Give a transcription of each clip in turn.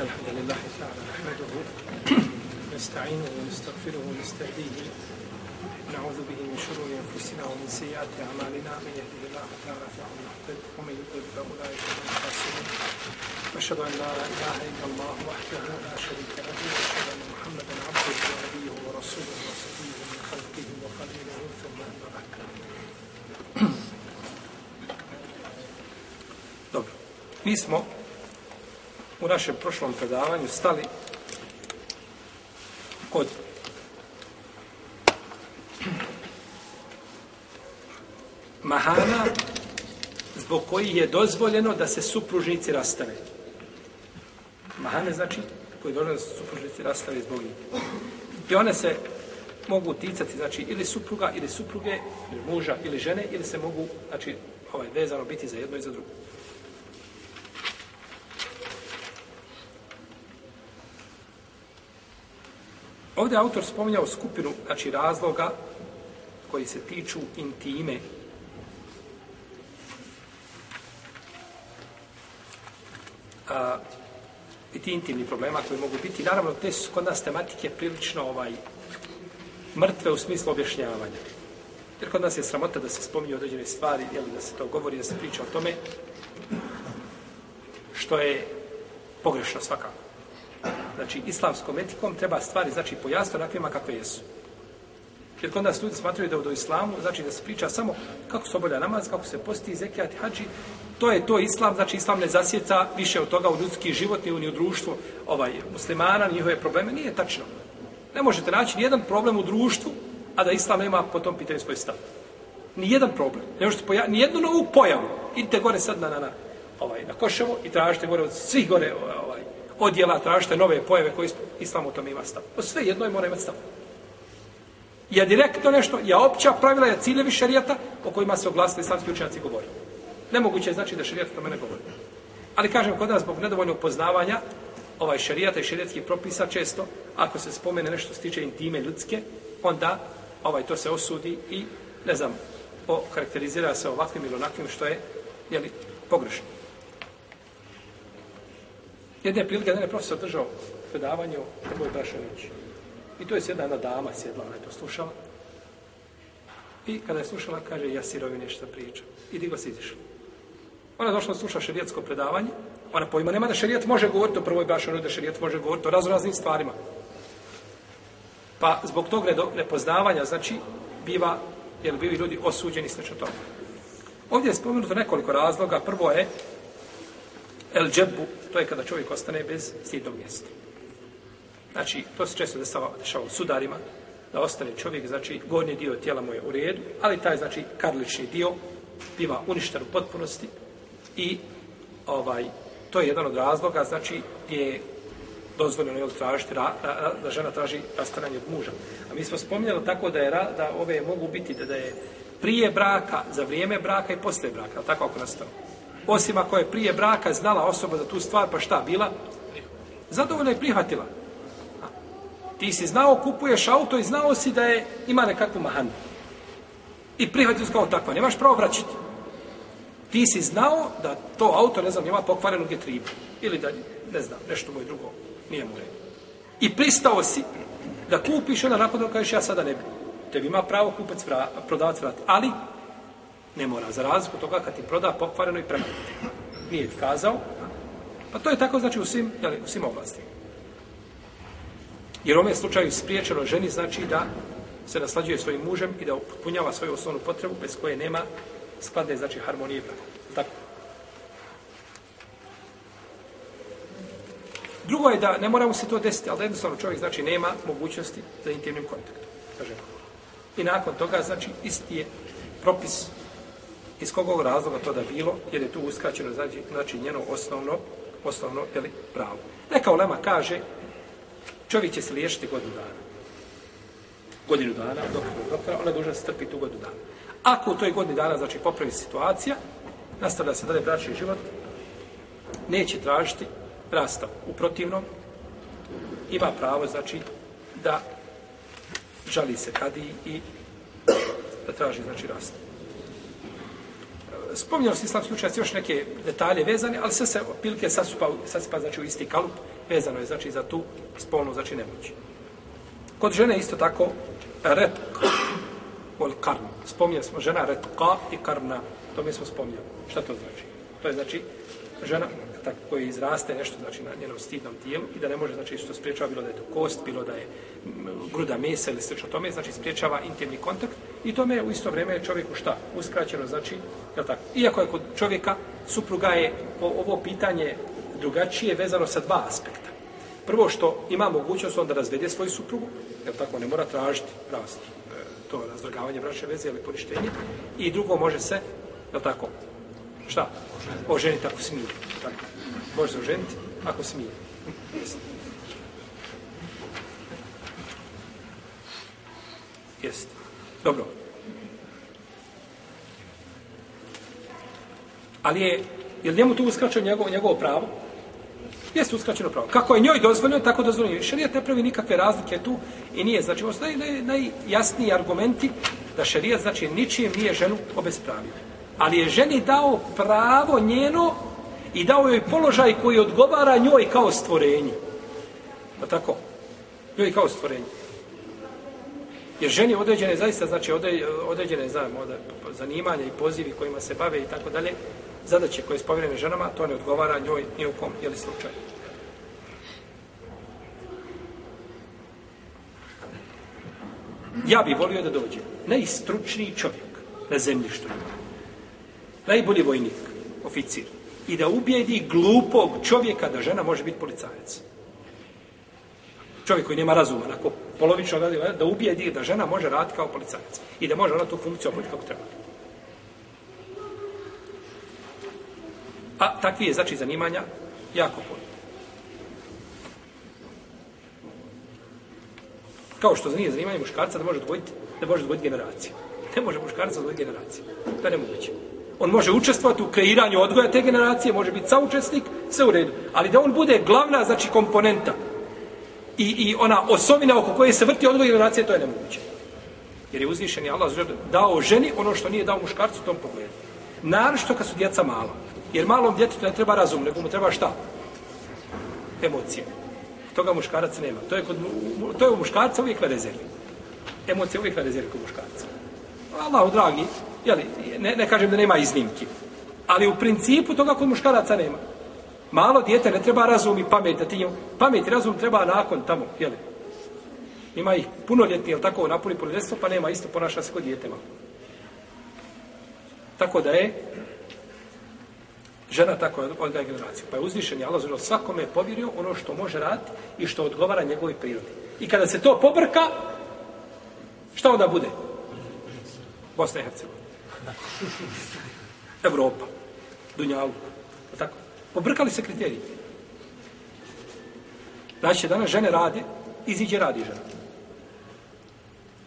الحمد لله تعالى نحمده نستعينه ونستغفره ونستهديه. نعوذ به من شرور أنفسنا ومن سيئات أعمالنا. من يهده الله تعالى فهو المهتد ومن يضلل فأولئك هم الخاسرون وأشهد أن لا إله إلا الله وحده لا شريك له وأشهد أن محمدا عبده ونبيه ورسوله وصفيه من خلقه وخليله ثم أما بعد. Dobro. Mi smo u našem prošlom predavanju stali kod mahana zbog koji je dozvoljeno da se supružnici rastave. Mahane znači koji je dozvoljeno da se supružnici rastave zbog njih. I one se mogu ticati, znači, ili supruga, ili supruge, ili muža, ili žene, ili se mogu, znači, ovaj, vezano biti za jedno i za drugo. Ovdje je autor spominjao skupinu, znači, razloga koji se tiču intime. A, I ti intimni problema koji mogu biti. Naravno, te su kod nas tematike prilično ovaj, mrtve u smislu objašnjavanja. Jer kod nas je sramota da se spominju određene stvari, jel, da se to govori, da se priča o tome, što je pogrešno svakako. Znači, islamskom etikom treba stvari, znači, pojasno onakvima kakve jesu. Jer kod nas ljudi smatraju da u islamu, znači da se priča samo kako se obavlja namaz, kako se posti, zekijat, hađi, to je to islam, znači islam ne zasjeca više od toga u ljudski život, ni u, ni u društvu ovaj, muslimana, njihove probleme, nije tačno. Ne možete naći ni jedan problem u društvu, a da islam nema po tom pitanju svoj stav. Ni jedan problem. Ne možete poja ni jednu novu pojavu. Idite gore sad na, na, na, ovaj, na Koševo i tražite gore od svih gore ovaj, odjela, tražite nove pojave koje islam u tome ima stav. O sve jedno je mora imati stav. Ja direktno nešto, ja opća pravila, ja ciljevi šarijata o kojima se oglasili islamski učenjaci govori. Nemoguće je znači da šarijat tome mene govori. Ali kažem, kod nas zbog nedovoljnog poznavanja ovaj šarijata i šarijatskih propisa često, ako se spomene nešto se tiče intime ljudske, onda ovaj to se osudi i, ne znam, karakterizira se ovakvim ili onakvim što je, jeli, pogrešno. Jedne prilike, jedan je profesor držao predavanje o Treboj Brašević. I to je jedna, jedna dama sjedla, ona je to slušala. I kada je slušala, kaže, ja sirovi nešto pričam. I digla se izišla. Ona je došla sluša šerijetsko predavanje, ona pojma nema da šerijat može govoriti o prvoj brašenju, da šerijat može govoriti o raznoraznim stvarima. Pa zbog tog nepoznavanja, znači, biva, jer bili ljudi osuđeni s nešto toga. Ovdje je spomenuto nekoliko razloga. Prvo je el džebu, to je kada čovjek ostane bez stidnog mjesta. Znači, to se često dešava, dešava u sudarima, da ostane čovjek, znači, gornji dio tijela mu je u redu, ali taj, znači, karlični dio biva uništen u potpunosti i ovaj, to je jedan od razloga, znači, gdje je dozvoljeno je tražiti, ra, ra, da žena traži rastananje od muža. A mi smo spominjali tako da je da ove mogu biti da, da je prije braka, za vrijeme braka i posle braka, tako ako nastalo. Osim ako je prije braka znala osoba za tu stvar, pa šta bila? Zadovoljna je prihvatila. Ti si znao, kupuješ auto i znao si da je ima nekakvu mahanu. I prihvatio kao takva, nemaš pravo vraćati. Ti si znao da to auto, ne znam, ima pokvarenu getribu. Ili da, ne znam, nešto moje drugo nije mu red. I pristao si da kupiš, onda nakon toga kažeš ja sada ne bi. Tebi ima pravo kupac, vra, prodavac vrati. Ali, ne mora, za razliku toga kad ti proda pokvareno i premarno. Nije ti kazao. Pa to je tako, znači, u svim, jeli, u svim oblastima. Jer u ovom slučaju spriječeno ženi znači da se naslađuje svojim mužem i da upotpunjava svoju osnovnu potrebu bez koje nema skladne, znači, harmonije. braka. Tako. Drugo je da ne moramo se to desiti, ali da jednostavno čovjek znači nema mogućnosti za intimnim kontaktom. Kaže. I nakon toga znači isti je propis iz kogog razloga to da bilo, jer je tu uskraćeno znači, znači njeno osnovno osnovno ili pravo. Neka ulema kaže čovjek će se liješiti godinu dana. Godinu dana, doktora, doktora, ona je dužna se trpiti tu godinu dana. Ako u toj godini dana, znači, popravi situacija, nastavlja se dalje bračni život, neće tražiti rastav. U protivnom, ima pravo, znači, da žali se kadi i da traži, znači, rastav spominjali su islamski učenjaci još neke detalje vezane, ali sve se pilke sasupa, sasupa znači, u isti kalup vezano je znači za tu spolnu znači nemoć. Kod žene isto tako retk ol karn. Spominjali smo žena retka i karna. To mi smo spominjali. Šta to znači? To je znači žena tako koji izraste nešto znači na njenom stidnom tijelu i da ne može znači što spriječava bilo da je to kost, bilo da je gruda mesa ili slično tome, znači spriječava intimni kontakt i tome u isto vrijeme čovjeku šta? Uskraćeno znači, je tako? Iako je kod čovjeka supruga je ovo pitanje drugačije vezano sa dva aspekta. Prvo što ima mogućnost on da razvede svoju suprugu, je tako ne mora tražiti rast, e, to razvrgavanje bračne veze ili poništenje, i drugo može se, je tako, šta? Oženiti ako smije. Tako. Može se oženiti ako smije. Jeste. Dobro. Ali je, je li njemu tu uskraćeno njegovo, njegovo pravo? Jeste uskraćeno pravo. Kako je njoj dozvoljeno, tako dozvoljeno. Šarijat ne pravi nikakve razlike tu i nije. Znači, ovo su naj, naj, najjasniji argumenti da šarijat, znači, ničijem nije ženu obespravio. Ali je ženi dao pravo njeno i dao joj položaj koji odgovara njoj kao stvorenju. Pa tako? Njoj kao stvorenju. Jer ženi određene, zaista, znači određene znam, zanimanja i pozivi kojima se bave i tako dalje, zadaće koje je spovjerene ženama, to ne odgovara njoj ni u kom, jeli slučaju. Ja bih volio da dođe najstručniji čovjek na zemljištu ima. Najbolji vojnik, oficir. I da ubijedi glupog čovjeka da žena može biti policajac. Čovjek koji nema razuma, onako polovično razuma, eh, da ubijedi da žena može raditi kao policajac. I da može ona tu funkciju obaviti kako treba. A takvi je, znači, zanimanja jako puno. Kao što nije zanimanje muškarca da može odvojiti, da može odvojiti generacije. Ne može muškarca odvojiti generacije. To je nemoguće. On može učestvovati u kreiranju odgoja te generacije, može biti saučesnik, sve u redu. Ali da on bude glavna, znači, komponenta i, i ona osobina oko koje se vrti odgoj generacije, to je nemoguće. Jer je uzvišen Allah dao ženi ono što nije dao muškarcu u tom pogledu. Naravno što kad su djeca mala. Jer malom djetetu ne treba razum, nego mu treba šta? Emocije. Toga muškarac nema. To je, kod, to je u muškarca uvijek na rezervi. Emocije uvijek na rezervi kod muškarca. Allah, dragi, jeli, ne, ne kažem da nema iznimki. Ali u principu toga kod muškaraca nema. Malo dijete ne treba razum i pamet. Da ti njemu, pamet i razum treba nakon tamo. Jeli. Ima ih punoljetni, jel tako, napuni punoljetstvo, pa nema isto ponaša se kod dijete malo. Tako da je žena tako odgaja generaciju. Pa je uzvišen je Allah zelo svakome je povjerio ono što može raditi i što odgovara njegovoj prirodi. I kada se to pobrka, šta onda bude? Bosna i Hercegovina. Evropa. Dunjalu. Tako. Pobrkali se kriteriji. Znači, danas žene rade, iziđe radi žena.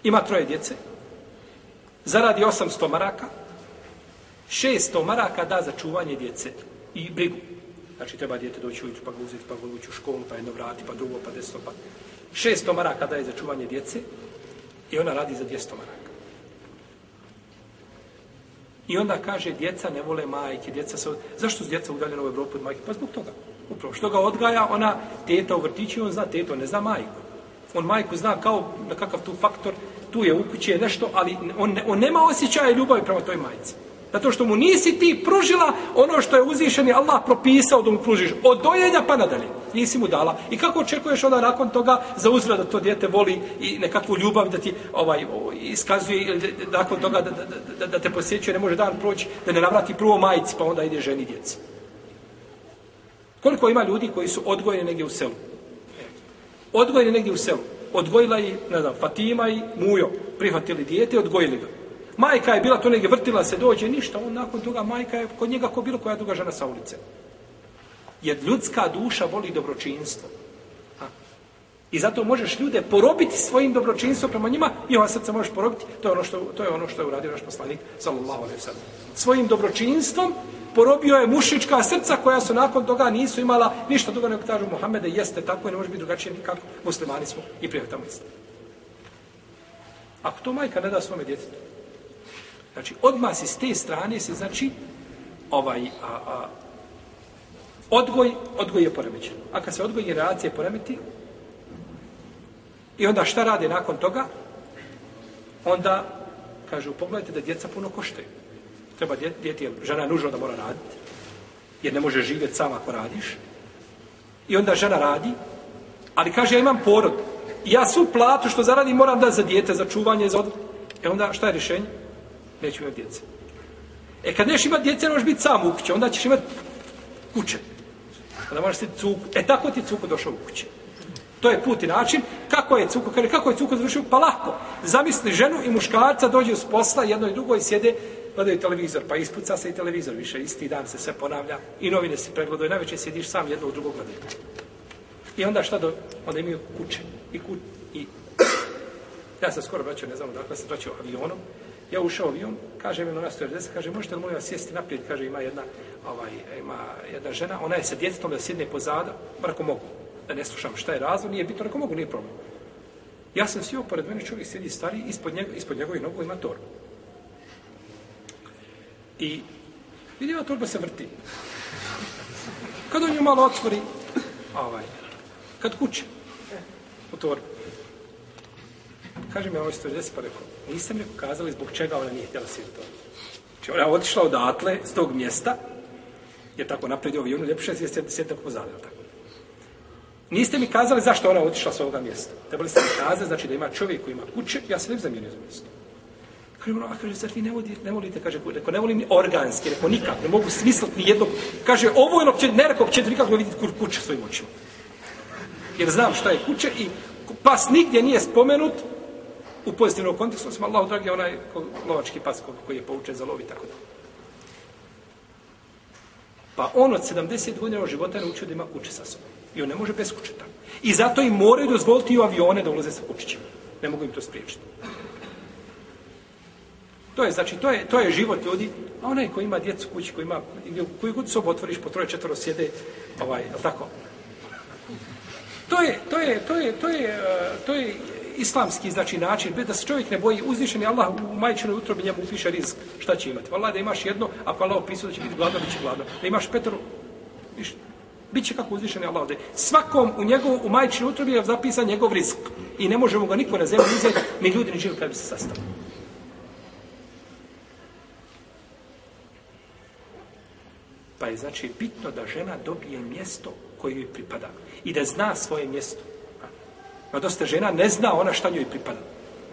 Ima troje djece, zaradi 800 maraka, 600 maraka da za čuvanje djece i brigu. Znači, treba djete doći ujutru, pa ga uzeti, pa ga ući u školu, pa jedno vrati, pa drugo, pa desto, pa... 600 maraka daje za čuvanje djece i ona radi za 200 maraka. I onda kaže, djeca ne vole majke, djeca se... Zašto su djeca udaljene u Evropu od majke? Pa zbog toga. Upravo, što ga odgaja, ona teta u vrtići, on zna teto, ne zna majku. On majku zna kao nekakav tu faktor, tu je u kući je nešto, ali on, ne, on nema osjećaja ljubavi prema toj majci. Zato što mu nisi ti pružila ono što je uzvišeni Allah propisao da mu pružiš. Od dojenja pa nadalje. Nisi mu dala. I kako očekuješ onda nakon toga za uzvrat da to dijete voli i nekakvu ljubav da ti ovaj, iskazuje ili nakon toga da, da, da, da te posjećuje, ne može dan proći, da ne navrati prvo majici pa onda ide ženi djeci. Koliko ima ljudi koji su odgojeni negdje u selu? Odgojeni negdje u selu. Odgojila je, ne znam, Fatima i Mujo. Prihvatili dijete i odgojili ga. Majka je bila to negdje vrtila se dođe, ništa. On nakon toga majka je kod njega ko bilo koja druga žena sa ulice. Jer ljudska duša voli dobročinstvo. Ha. I zato možeš ljude porobiti svojim dobročinstvom prema njima i ova srca možeš porobiti. To je ono što, to je ono što je uradio naš poslanik, sallallahu alaihi sallam. Svojim dobročinstvom porobio je mušička srca koja su nakon toga nisu imala ništa drugo nego kažu Muhammede jeste tako i ne može biti drugačije nikako. Muslimani smo i prihvatamo isto. Ako to majka ne da svome djetetu, Znači, odmah se s te strane se, znači, ovaj, a, a, odgoj, odgoj je poremećen. A kad se odgoj generacije poremeti, i onda šta rade nakon toga, onda kažu, pogledajte da djeca puno koštaju. Treba djeti, žena je nužno da mora raditi, jer ne može živjeti sama ako radiš. I onda žena radi, ali kaže, ja imam porod. Ja svu platu što zaradim moram da za dijete, za čuvanje, za odgoj. E onda šta je rješenje? Neću imati djece. E kad neš imati djece, možeš biti sam u kući, onda ćeš imati kuće. Onda možeš ti cuku. E tako ti cuku došao u kući. To je put i način. Kako je cuko? Kaže, kako je cuko završio? Pa lako. Zamisli ženu i muškarca dođe s posla, jedno i drugo i sjede, gledaju televizor, pa ispuca se i televizor više. Isti dan se sve ponavlja. I novine se pregledaju. Najveće sjediš sam jedno u drugo gledaju. I onda šta do... Onda imaju kuće. I ku... I... Ja sam skoro vraćao, ne znam, odakle sam vraćao avionom. Ja ušao avion, kaže mi na stewardesa, kaže, možete li molim vas sjesti naprijed? Kaže, ima jedna, ovaj, ima jedna žena, ona je sa djetetom da sjedne pozada, ako mogu da ne slušam šta je razlog, nije bitno, ako mogu, nije problem. Ja sam sjeo, pored mene čovjek sjedi stari, ispod, njego, ispod njegovih nogu ima torbu. I vidim, torba se vrti. Kad on ju malo otvori, ovaj, kad kuće, u torbu. Kaže mi, ovo je 140, pa rekao, niste mi pokazali zbog čega ona nije htjela sjeti torbu. Znači, ona je otišla odatle, s tog mjesta, je tako napredio avionu, ljepše je sjeti, sjeti tako pozadnje, tako. Niste mi kazali zašto ona otišla s ovoga mjesta. Trebali ste mi kazati, znači da ima čovjek koji ima kuće, ja se ne bi zamijenio za mjesto. Kaže, ono, a kaže, zar vi ne volite, ne volite, kaže, reko, ne volim ni organski, reko, nikak, ne mogu smisliti ni jednog, kaže, ovo je ono opće, ne reko, će nikako vidjeti kur, kuće svojim očima. Jer znam šta je kuće i pas nigdje nije spomenut u pozitivnom kontekstu, osim Allah, dragi, onaj lovački pas koji je poučen za lovi, tako da. Pa on od 70 godina života je naučio da ima kuće sa sobom. I on ne može bez kuće tamo. I zato im moraju dozvoliti u avione da ulaze sa kućićima. Ne mogu im to spriječiti. To je, znači, to je, to je život ljudi. A onaj koji ima djecu kući, koji ima, koji god sobu otvoriš, po troje četvoro sjede, ovaj, je tako? To je, to je, to je, to je, to je islamski, znači, način, da se čovjek ne boji, uzvišeni Allah u majčinoj utrobi njemu upiše rizik, šta će imati? Vala da imaš jedno, ako Allah opisao da će biti gladan, bit će gladno. Da imaš petro, viš, Biće kako uzvišeni Allah ovdje. Svakom u njegovu, u majčinoj utrobi je zapisan njegov rizik. I ne možemo ga niko na zemlji uzeti, ni ljudi ni živi kada bi se sastali. Pa je znači bitno da žena dobije mjesto koje joj pripada. I da zna svoje mjesto. Ima dosta žena ne zna ona šta njoj pripada.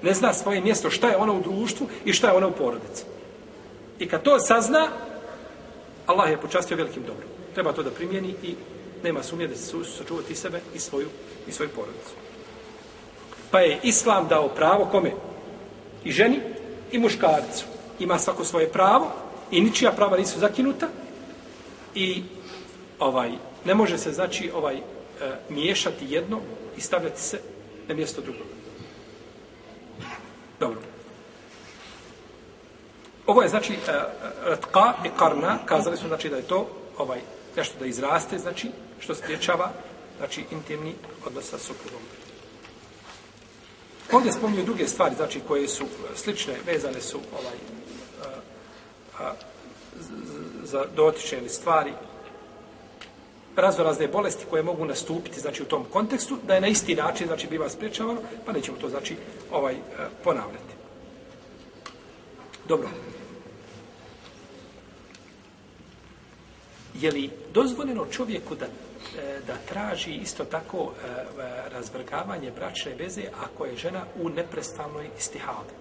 Ne zna svoje mjesto, šta je ona u društvu i šta je ona u porodici. I kad to sazna, Allah je počastio velikim dobrom treba to da primjeni i nema sumnje da se sačuvati sebe i svoju, i svoju porodicu. Pa je Islam dao pravo kome? I ženi i muškarcu. Ima svako svoje pravo i ničija prava nisu zakinuta i ovaj ne može se znači ovaj e, miješati jedno i stavljati se na mjesto drugog. Dobro. Ovo je znači e, e, uh, ratka i karna, kazali su znači da je to ovaj nešto da izraste, znači, što spriječava, znači, intimni odnos sa suprugom. Ovdje spominju druge stvari, znači, koje su slične, vezane su ovaj, a, a, za dotičene stvari, raznorazne bolesti koje mogu nastupiti, znači, u tom kontekstu, da je na isti način, znači, biva spriječavano, pa nećemo to, znači, ovaj, e, ponavljati. Dobro. je li dozvoljeno čovjeku da, e, da traži isto tako e, razvrgavanje bračne veze ako je žena u neprestavnoj istihadi?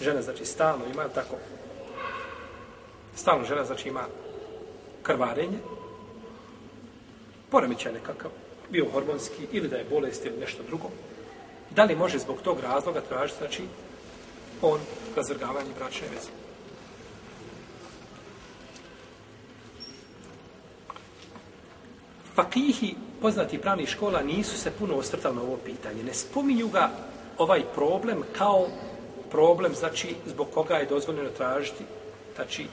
Žena znači stalno ima tako stalno žena znači ima krvarenje poremećaj nekakav bio hormonski ili da je bolest ili nešto drugo da li može zbog tog razloga tražiti znači on razvrgavanje bračne veze? Fakihi, poznati pravnih škola, nisu se puno ostrtali na ovo pitanje. Ne spominju ga ovaj problem kao problem, znači, zbog koga je dozvoljeno tražiti, znači,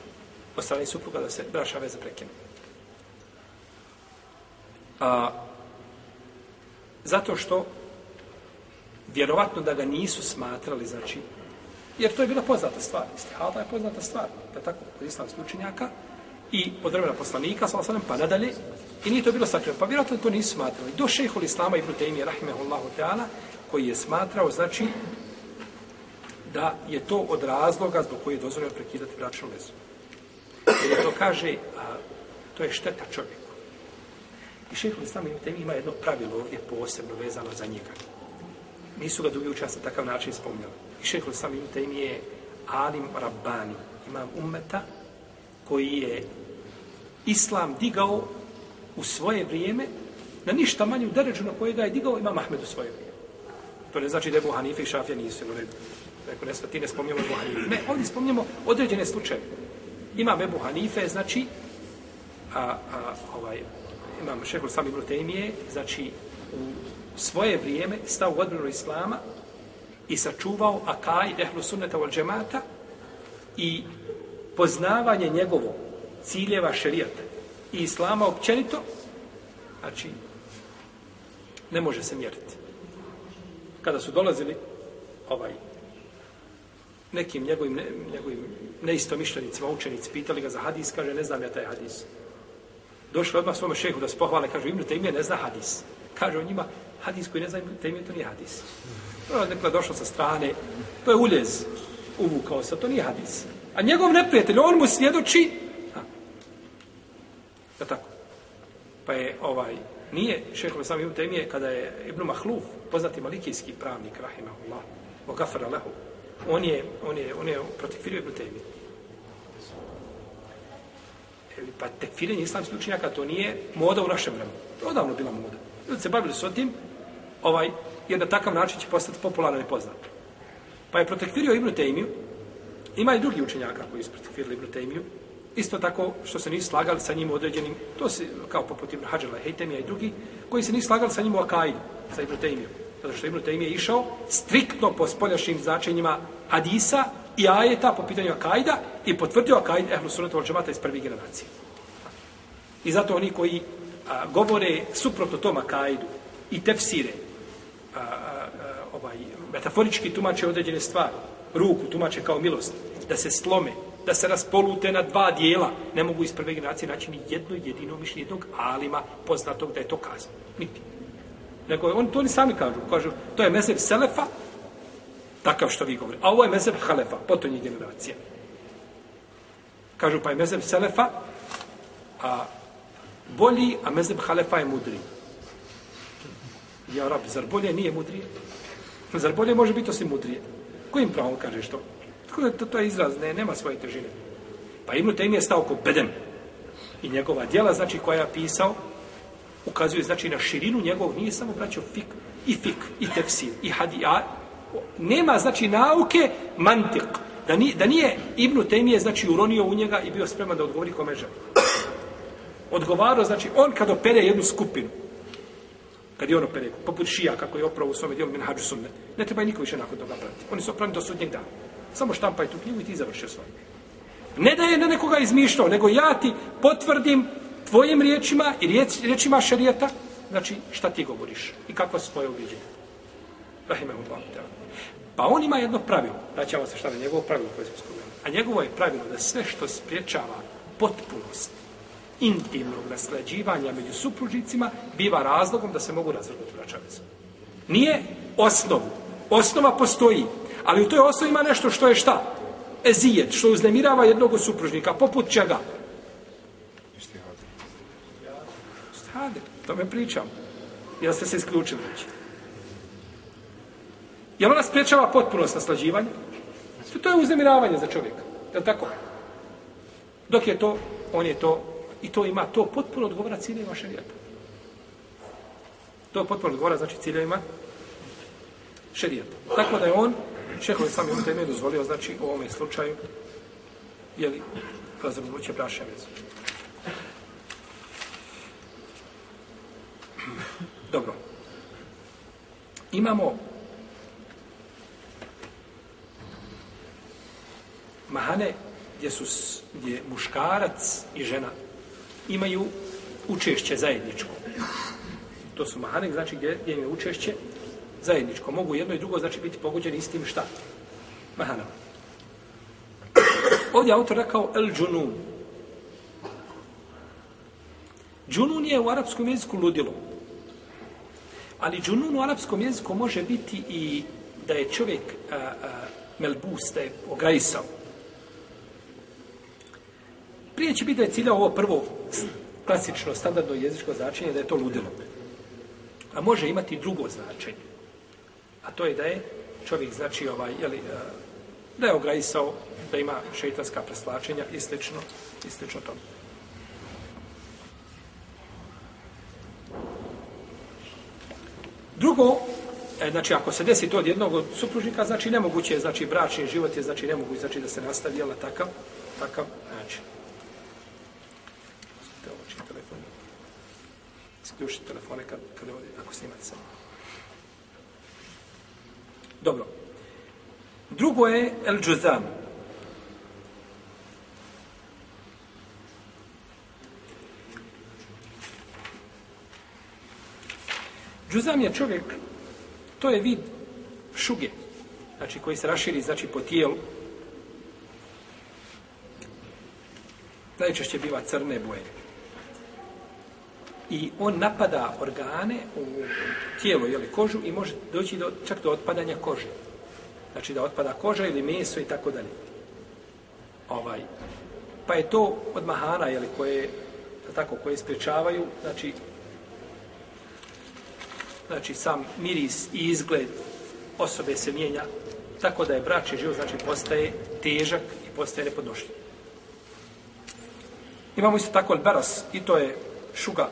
od strane supruga da se braša veza prekine. A, zato što vjerovatno da ga nisu smatrali, znači, jer to je bila poznata stvar. Istihada je poznata stvar, da tako, od islamskih učenjaka, i od vremena poslanika, sa osanem, pa nadalje, i nije to bilo sakriveno. Pa vjerojatno to nisu smatrali. Do šehol Islama ibn Taymi, rahimehullahu ta'ala, koji je smatrao, znači, da je to od razloga zbog koje je dozvoljeno prekidati bračnu vezu. Jer to kaže, a, to je šteta čovjeku. I šehol Islama ibn Taymi ima jedno pravilo ovdje posebno vezano za njega. Nisu ga drugi učast na takav način spomnjali. I šehol Islama ibn Taymi je alim rabbani, imam ummeta, koji je islam digao u svoje vrijeme na ništa manju deređu na koje ga je digao imam Ahmed u svoje vrijeme. To ne znači da je Hanife i Šafija nisu u redu. Rekao, ne, ti ne spomnjamo Ebu Hanife. Ne, ovdje spomnjamo određene slučaje. Imam Ebu Hanife, znači, a, a, ovaj, imam šehol sami Ibn Tejmije, znači, u svoje vrijeme stao u odbranu Islama i sačuvao akaj, ehlu sunneta wal džemata i poznavanje njegovo ciljeva šerijata i islama općenito, znači, ne može se mjeriti. Kada su dolazili ovaj nekim njegovim, ne, njegovim neistomišljenicima, učenici, pitali ga za hadis, kaže, ne znam ja taj hadis. Došli odmah svome šehu da se pohvale, kaže, Ibn Taymiye ne zna hadis. Kaže o njima, hadis koji ne zna Ibn Taymiye, to nije hadis. To je došao sa strane, to je uljez, uvukao se, to nije hadis. A njegov neprijatelj, on mu svjedoči, Ja tako? Pa je ovaj, nije šeho sam Ibn Temije, kada je Ibn Mahluf, poznati malikijski pravnik, rahimahullah, o gafara lehu, on je, on je, on je protiv Ibn Temije. Pa tekfirenje islamskih učinjaka, to nije moda u našem vremenu. To je odavno bila moda. Ljudi se bavili s tim, ovaj, jer na takav način će postati popularno i poznat. Pa je protekfirio Ibnu Tejmiju, ima i drugi učenjaka koji su protekfirili Ibnu Tejmiju, Isto tako što se nisu slagali sa njim određenim, to se kao poput Ibn Hađala, Hejtemija i drugi, koji se nisu slagali sa njim u Akaidu, sa Ibn Tejmijom. Zato što Ibn Tejmije išao striktno po spoljašnjim značenjima Hadisa i Ajeta po pitanju akajda i potvrdio Akaid Ehlu Sunnatu al džemata iz prve generacije. I zato oni koji a, govore suprotno tom akajdu i tefsire, a, a, a, ovaj, metaforički tumače određene stvari, ruku tumače kao milost, da se slome, da se raspolute na dva dijela, ne mogu iz prve generacije naći ni jedno jedino mišljenje jednog alima poznatog da je to kazano. Niti. Nego on to oni sami kažu. Kažu, to je mezeb Selefa, takav što vi govorite. A ovo je mezeb Halefa, potonje generacija. Kažu, pa je mezeb Selefa a, bolji, a mezeb Halefa je mudri. Ja, rab, zar bolje nije mudrije? Zar bolje može biti osim mudrije? Kojim pravom kažeš to? Tako da to, to je izraz, ne, nema svoje težine. Pa Ibn Taymi je stao ko bedem. I njegova djela, znači, koja je pisao, ukazuje, znači, na širinu njegovog, nije samo braćo fik, i fik, i tefsir, i hadija. Nema, znači, nauke, mantik. Da, ni, da nije Ibn Taymije znači, uronio u njega i bio spreman da odgovori kome želi. Odgovarao, znači, on kad opere jednu skupinu, kad je on opere, poput šija, kako je opravo u svome dijelu Minhađu Sunnet, ne treba niko više nakon toga pratiti. Oni su opravni do sudnjeg dana. Samo štampaj tu knjigu i ti završio svoj. Ne da je na nekoga izmišljao, nego ja ti potvrdim tvojim riječima i riječ, riječima šarijeta, znači šta ti govoriš i kako su tvoje uviđenje. Rahimahullah. Pa on ima jedno pravilo, da ćemo se šta na njegovo pravilo koje smo spomenuli. A njegovo je pravilo da sve što spriječava potpunost intimnog naslađivanja među supružnicima biva razlogom da se mogu razvrgnuti braćavice. Nije osnovu. Osnova postoji, Ali u toj osnovi ima nešto što je šta? Ezijet, što uznemirava jednog supružnika. Poput čega? Stade, to me pričam. Jel ste se isključili već? Je ona sprečava potpunost naslađivanja? To je uznemiravanje za čovjeka. Je li tako? Dok je to, on je to, i to ima, to potpuno odgovara ciljevima šarijata. To potpuno odgovara, znači ciljevima šarijata. Tako da je on Šehovi sam je teme dozvolio, znači, u ovome slučaju, jeli, razvrnuće braše vezu. Dobro. Imamo mahane gdje su gdje muškarac i žena imaju učešće zajedničko. To su mahane, znači gdje, gdje imaju učešće zajedničko. Mogu jedno i drugo znači biti pogođeni istim šta? Mahanom. Ovdje autor rekao el džunun. Džunun je u arapskom jeziku ludilo. Ali džunun u arapskom jeziku može biti i da je čovjek a, a, melbus, da je ograjisao. Prije će biti da je cilja ovo prvo klasično, standardno jezičko značenje, da je to ludilo. A može imati drugo značenje. A to je da je čovjek, znači, ovaj, jeli, e, da je ograjisao, da ima šeitanska preslačenja i slično, i slično tome. Drugo, e, znači ako se desi to od jednog od supružnika, znači nemoguće je, znači bračni život je, znači nemoguće, znači da se nastavi, jel, takav, takav način. Isključiti telefone kad, kad ovdje, ako snimate se. Dobro. Drugo je El Džuzan. Džuzam je čovjek, to je vid šuge, znači koji se raširi znači, po tijelu. Najčešće biva crne boje. I on napada organe u tijelo ili kožu i može doći do, čak do otpadanja kože. Znači da otpada koža ili meso i tako dalje. Ovaj. Pa je to od mahana, jeli, koje, tako, koje spriječavaju, znači, znači sam miris i izgled osobe se mijenja tako da je bračni život znači postaje težak i postaje nepodnošljiv. Imamo isto tako beras i to je šuga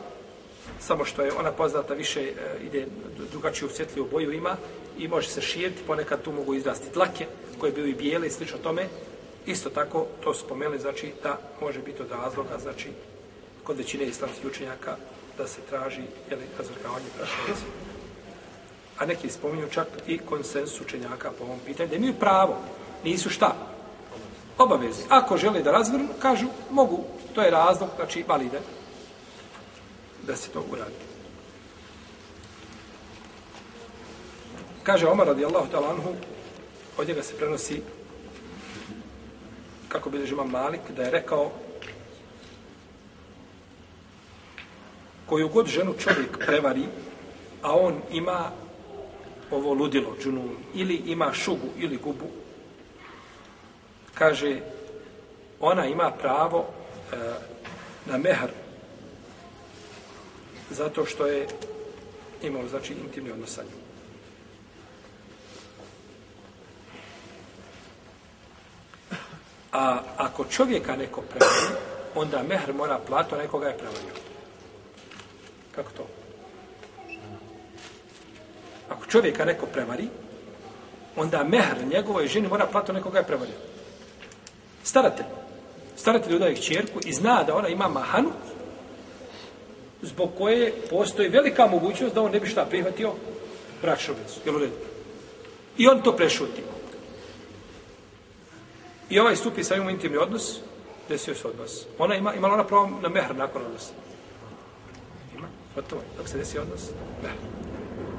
samo što je ona poznata više e, ide drugačiju svjetliju boju ima i može se širiti, ponekad tu mogu izrasti tlake koje bili bijele i slično tome. Isto tako, to spomenuli, znači da može biti od razloga, znači kod većine islamskih učenjaka da se traži jeli, razvrgavanje prašnice. A neki spominju čak i konsens učenjaka po ovom pitanju, da imaju pravo, nisu šta? Obavezni. Ako žele da razvrnu, kažu, mogu, to je razlog, znači validan da se to uradi. Kaže Omar radijallahu ta'ala anhu, od njega se prenosi, kako bi žima Malik, da je rekao, koju god ženu čovjek prevari, a on ima ovo ludilo, džunun, ili ima šugu ili gubu, kaže, ona ima pravo e, na mehar zato što je imao, znači, intimni odnos sa njom. A ako čovjeka neko prevari, onda mehr mora plato nekoga je prevario. Kako to? Ako čovjeka neko prevari, onda mehr njegovoj ženi mora plato nekoga je prevario. Staratelj. Staratelj udaje čjerku i zna da ona ima mahanu, zbog koje postoji velika mogućnost da on ne bi šta prihvatio bračnu vezu. Jel u redu? I on to prešuti. I ovaj stupi sa njom intimni odnos, desio se odnos. Ona ima, imala ona pravo na mehr nakon odnosa. Ima, gotovo, dok se desi odnos, mehr.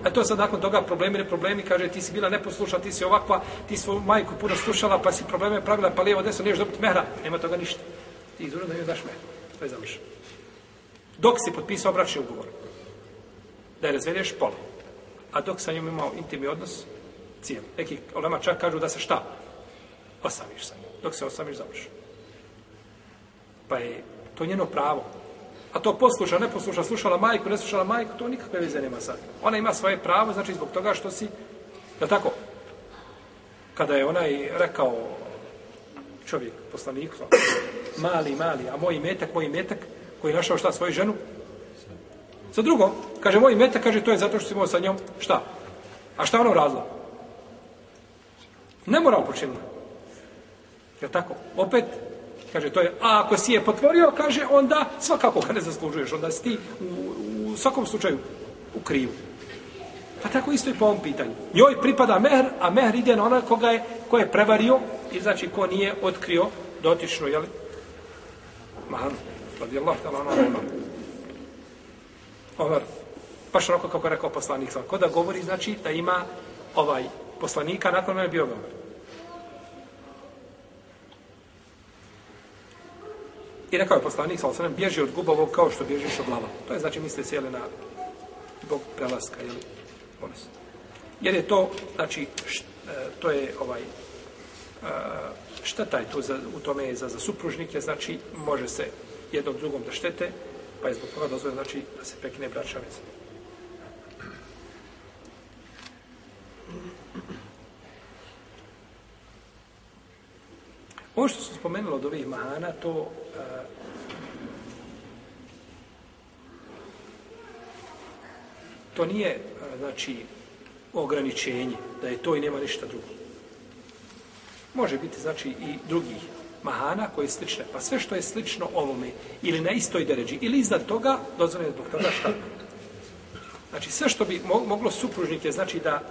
A to sad nakon toga problemi, ne problemi, kaže ti si bila neposlušna, ti si ovakva, ti svoju majku puno slušala, pa si probleme pravila, pa lijevo, desno, niješ dobiti mehra, nema toga ništa. Ti izvrlo da joj daš mehr. To je završeno dok si potpisao bračni ugovor. Da je razvedeš pola. A dok sa njom imao intimni odnos, cijel. Neki olema čak kažu da se šta? Osamiš sa njom. Dok se osamiš, završi. Pa je to njeno pravo. A to posluša, ne posluša, slušala majku, ne slušala majku, to nikakve veze nema sad. Ona ima svoje pravo, znači zbog toga što si, da tako, kada je onaj rekao čovjek, poslanik, mali, mali, a moj metak, moj metak, koji je našao šta svoju ženu? Sa drugom, kaže moj meta, kaže to je zato što si imao sa njom šta? A šta ono radila? Ne mora počinila. Je tako? Opet, kaže to je, a ako si je potvorio, kaže onda svakako ga ne zaslužuješ, onda si ti u, u svakom slučaju u krivu. Pa tako isto i po ovom pitanju. Njoj pripada mehr, a mehr ide na ona koga je, ko je prevario i znači ko nije otkrio dotično, jel? Mahan radijallahu ta'ala ono Omar. Omer. baš onako kako je rekao poslanik sam. Ko govori, znači da ima ovaj poslanika, nakon mene bio Omer. I rekao je poslanik, sa osanem, bježi od gubavog kao što bježiš od lava. To je znači misle sjele na zbog prelaska, jel? Bolest. Jer je to, znači, št, e, to je ovaj, e, šta taj tu za, u tome je za, za supružnike, znači, može se jednom drugom da štete, pa je zbog toga dozvoljeno, znači, da se prekine braća veza. Ovo što sam spomenulo od ovih mahana, to uh, to nije, uh, znači, ograničenje, da je to i nema ništa drugo. Može biti, znači, i drugih mahana koje je slične. Pa sve što je slično ovome, ili na istoj deređi, ili iznad toga, dozvoljeno je zbog toga šta? Znači, sve što bi moglo supružnike, znači da,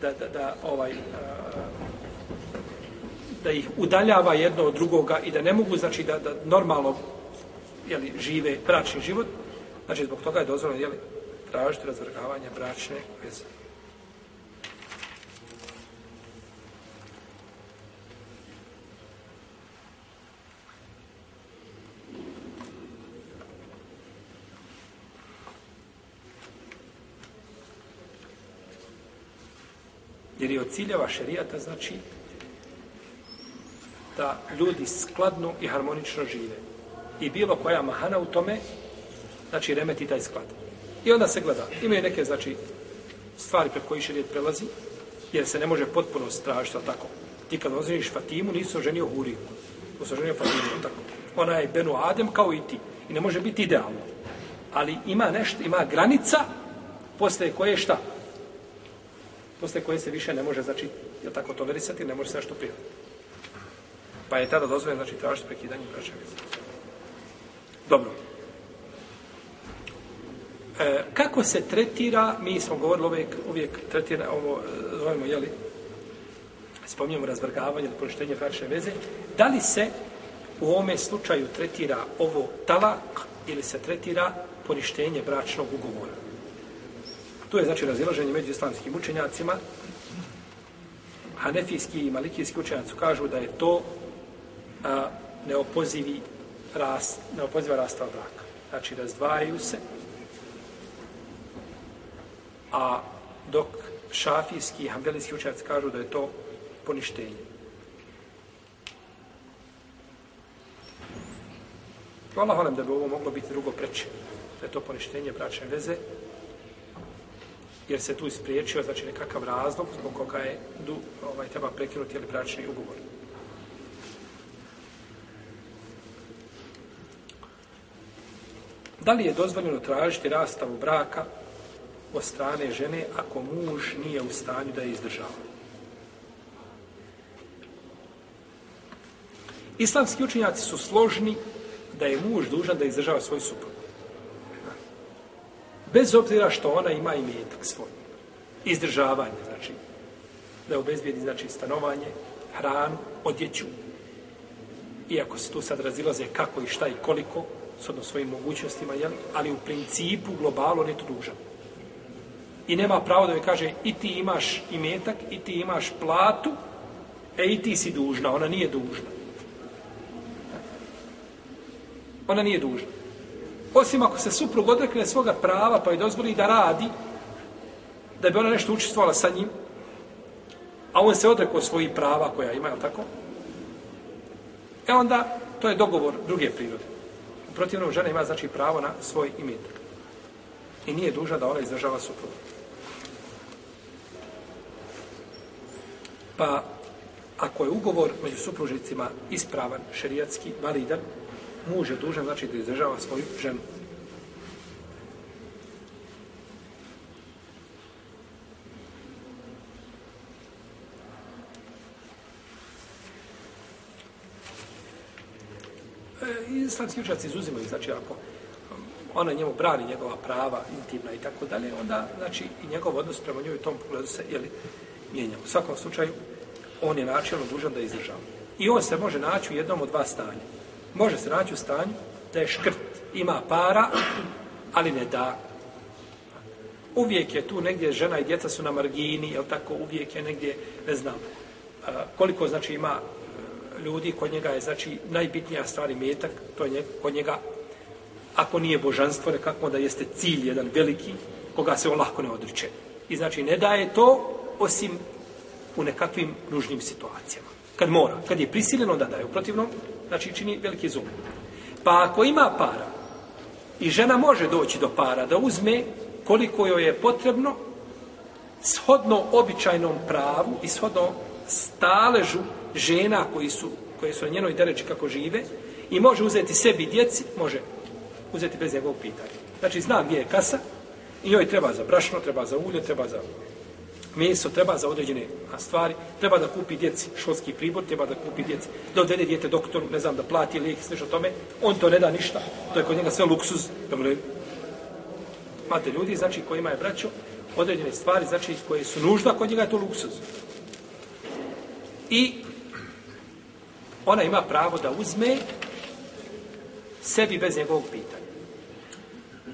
da, da, da ovaj, da ih udaljava jedno od drugoga i da ne mogu, znači, da, da normalno jeli, žive bračni život, znači, zbog toga je dozvoljeno, jeli, tražiti razvrgavanje bračne veze. Od ciljeva šerijata, znači, da ljudi skladno i harmonično žive. I bilo koja mahana u tome, znači remeti taj sklad. I onda se gleda. Imaju neke, znači, stvari pre koji šerijet prelazi, jer se ne može potpuno stražiti, ali tako. Ti kad ozreniš Fatimu, nisu oženio Huriju. To se oženio Fatimu, tako. Ona je Benu Adem kao i ti. I ne može biti idealno. Ali ima nešto, ima granica posle koje šta? Posle koje se više ne može, znači, je tako tolerisati, ne može se nešto prijeti. Pa je tada dozvoljeno, znači, tražiti prekidanje braća veze. Dobro. E, kako se tretira, mi smo govorili uvijek, uvijek tretira, ovo, e, zovemo, jeli, spominjamo razvrgavanje ili poništenje bračne veze, da li se u ovome slučaju tretira ovo talak ili se tretira poništenje bračnog ugovora? Tu je, znači, razilaženje među islamskim učenjacima. Hanefijski i malikijski učenjaci kažu da je to a, neopozivi rast, neopoziva rastava braka. Znači, razdvajaju se, a dok šafijski i hambelijski učenjaci kažu da je to poništenje. Hvala, hvala da bi ovo moglo biti drugo preče. Da je to poništenje bračne veze, jer se tu ispriječio, znači nekakav razlog zbog koga je du, ovaj, treba prekinuti ili bračni ugovor. Da li je dozvoljeno tražiti rastavu braka od strane žene ako muž nije u stanju da je izdržava? Islamski učinjaci su složni da je muž dužan da izdržava svoj suprug. Bez obzira što ona ima i metak svoj. Izdržavanje, znači, da obezbijedi, znači, stanovanje, hranu, odjeću. Iako se tu sad razilaze kako i šta i koliko, shodno svojim mogućnostima, jel? ali u principu globalu on je to dužan. I nema pravo da joj kaže i ti imaš imetak, i ti imaš platu, e i ti si dužna, ona nije dužna. Ona nije dužna. Osim ako se suprug odrekne svoga prava pa je dozvoli da radi, da bi ona nešto učestvovala sa njim, a on se odrekao svojih prava koja ima, je tako? E onda, to je dogovor druge prirode. U protivnom, žena ima, znači, pravo na svoj imetak. I nije duža da ona izdržava suprugu. Pa, ako je ugovor među supružnicima ispravan, šerijatski, validan, muž je dužan, znači, da izdržava svoju ženu. E, islamski učaci izuzimaju, znači ako um, ona njemu brani njegova prava intimna i tako dalje, onda znači i njegov odnos prema njoj u tom pogledu se jeli, mijenja. U svakom slučaju, on je načelno dužan da izdržava. I on se može naći u jednom od dva stanja. Može se naći u stanju da je škrt, ima para, ali ne da. Uvijek je tu negdje žena i djeca su na margini, jel tako, uvijek je negdje, ne znam, e, koliko znači ima e, ljudi, kod njega je, znači, najbitnija stvar i metak, to je kod njega, ako nije božanstvo, nekako da jeste cilj jedan veliki, koga se on lahko ne odriče. I znači, ne daje to, osim u nekakvim nužnim situacijama. Kad mora, kad je prisiljeno, da daje. U protivnom, znači, čini veliki zum. Pa ako ima para, i žena može doći do para, da uzme koliko joj je potrebno, shodno običajnom pravu i shodno staležu žena koji su, koje su na njenoj dereči kako žive i može uzeti sebi djeci, može uzeti bez njegovog pitanja. Znači, zna gdje je kasa i njoj treba za brašno, treba za ulje, treba za meso, treba za određene stvari, treba da kupi djeci školski pribor, treba da kupi djeci, da odvede djete doktoru, ne znam, da plati lijek, sve što tome, on to ne da ništa. To je kod njega sve luksuz. Imate ljudi, znači, kojima je braćo, određene stvari, znači, koje su nužda, kod njega je to luksuz. I ona ima pravo da uzme sebi bez njegovog pitanja.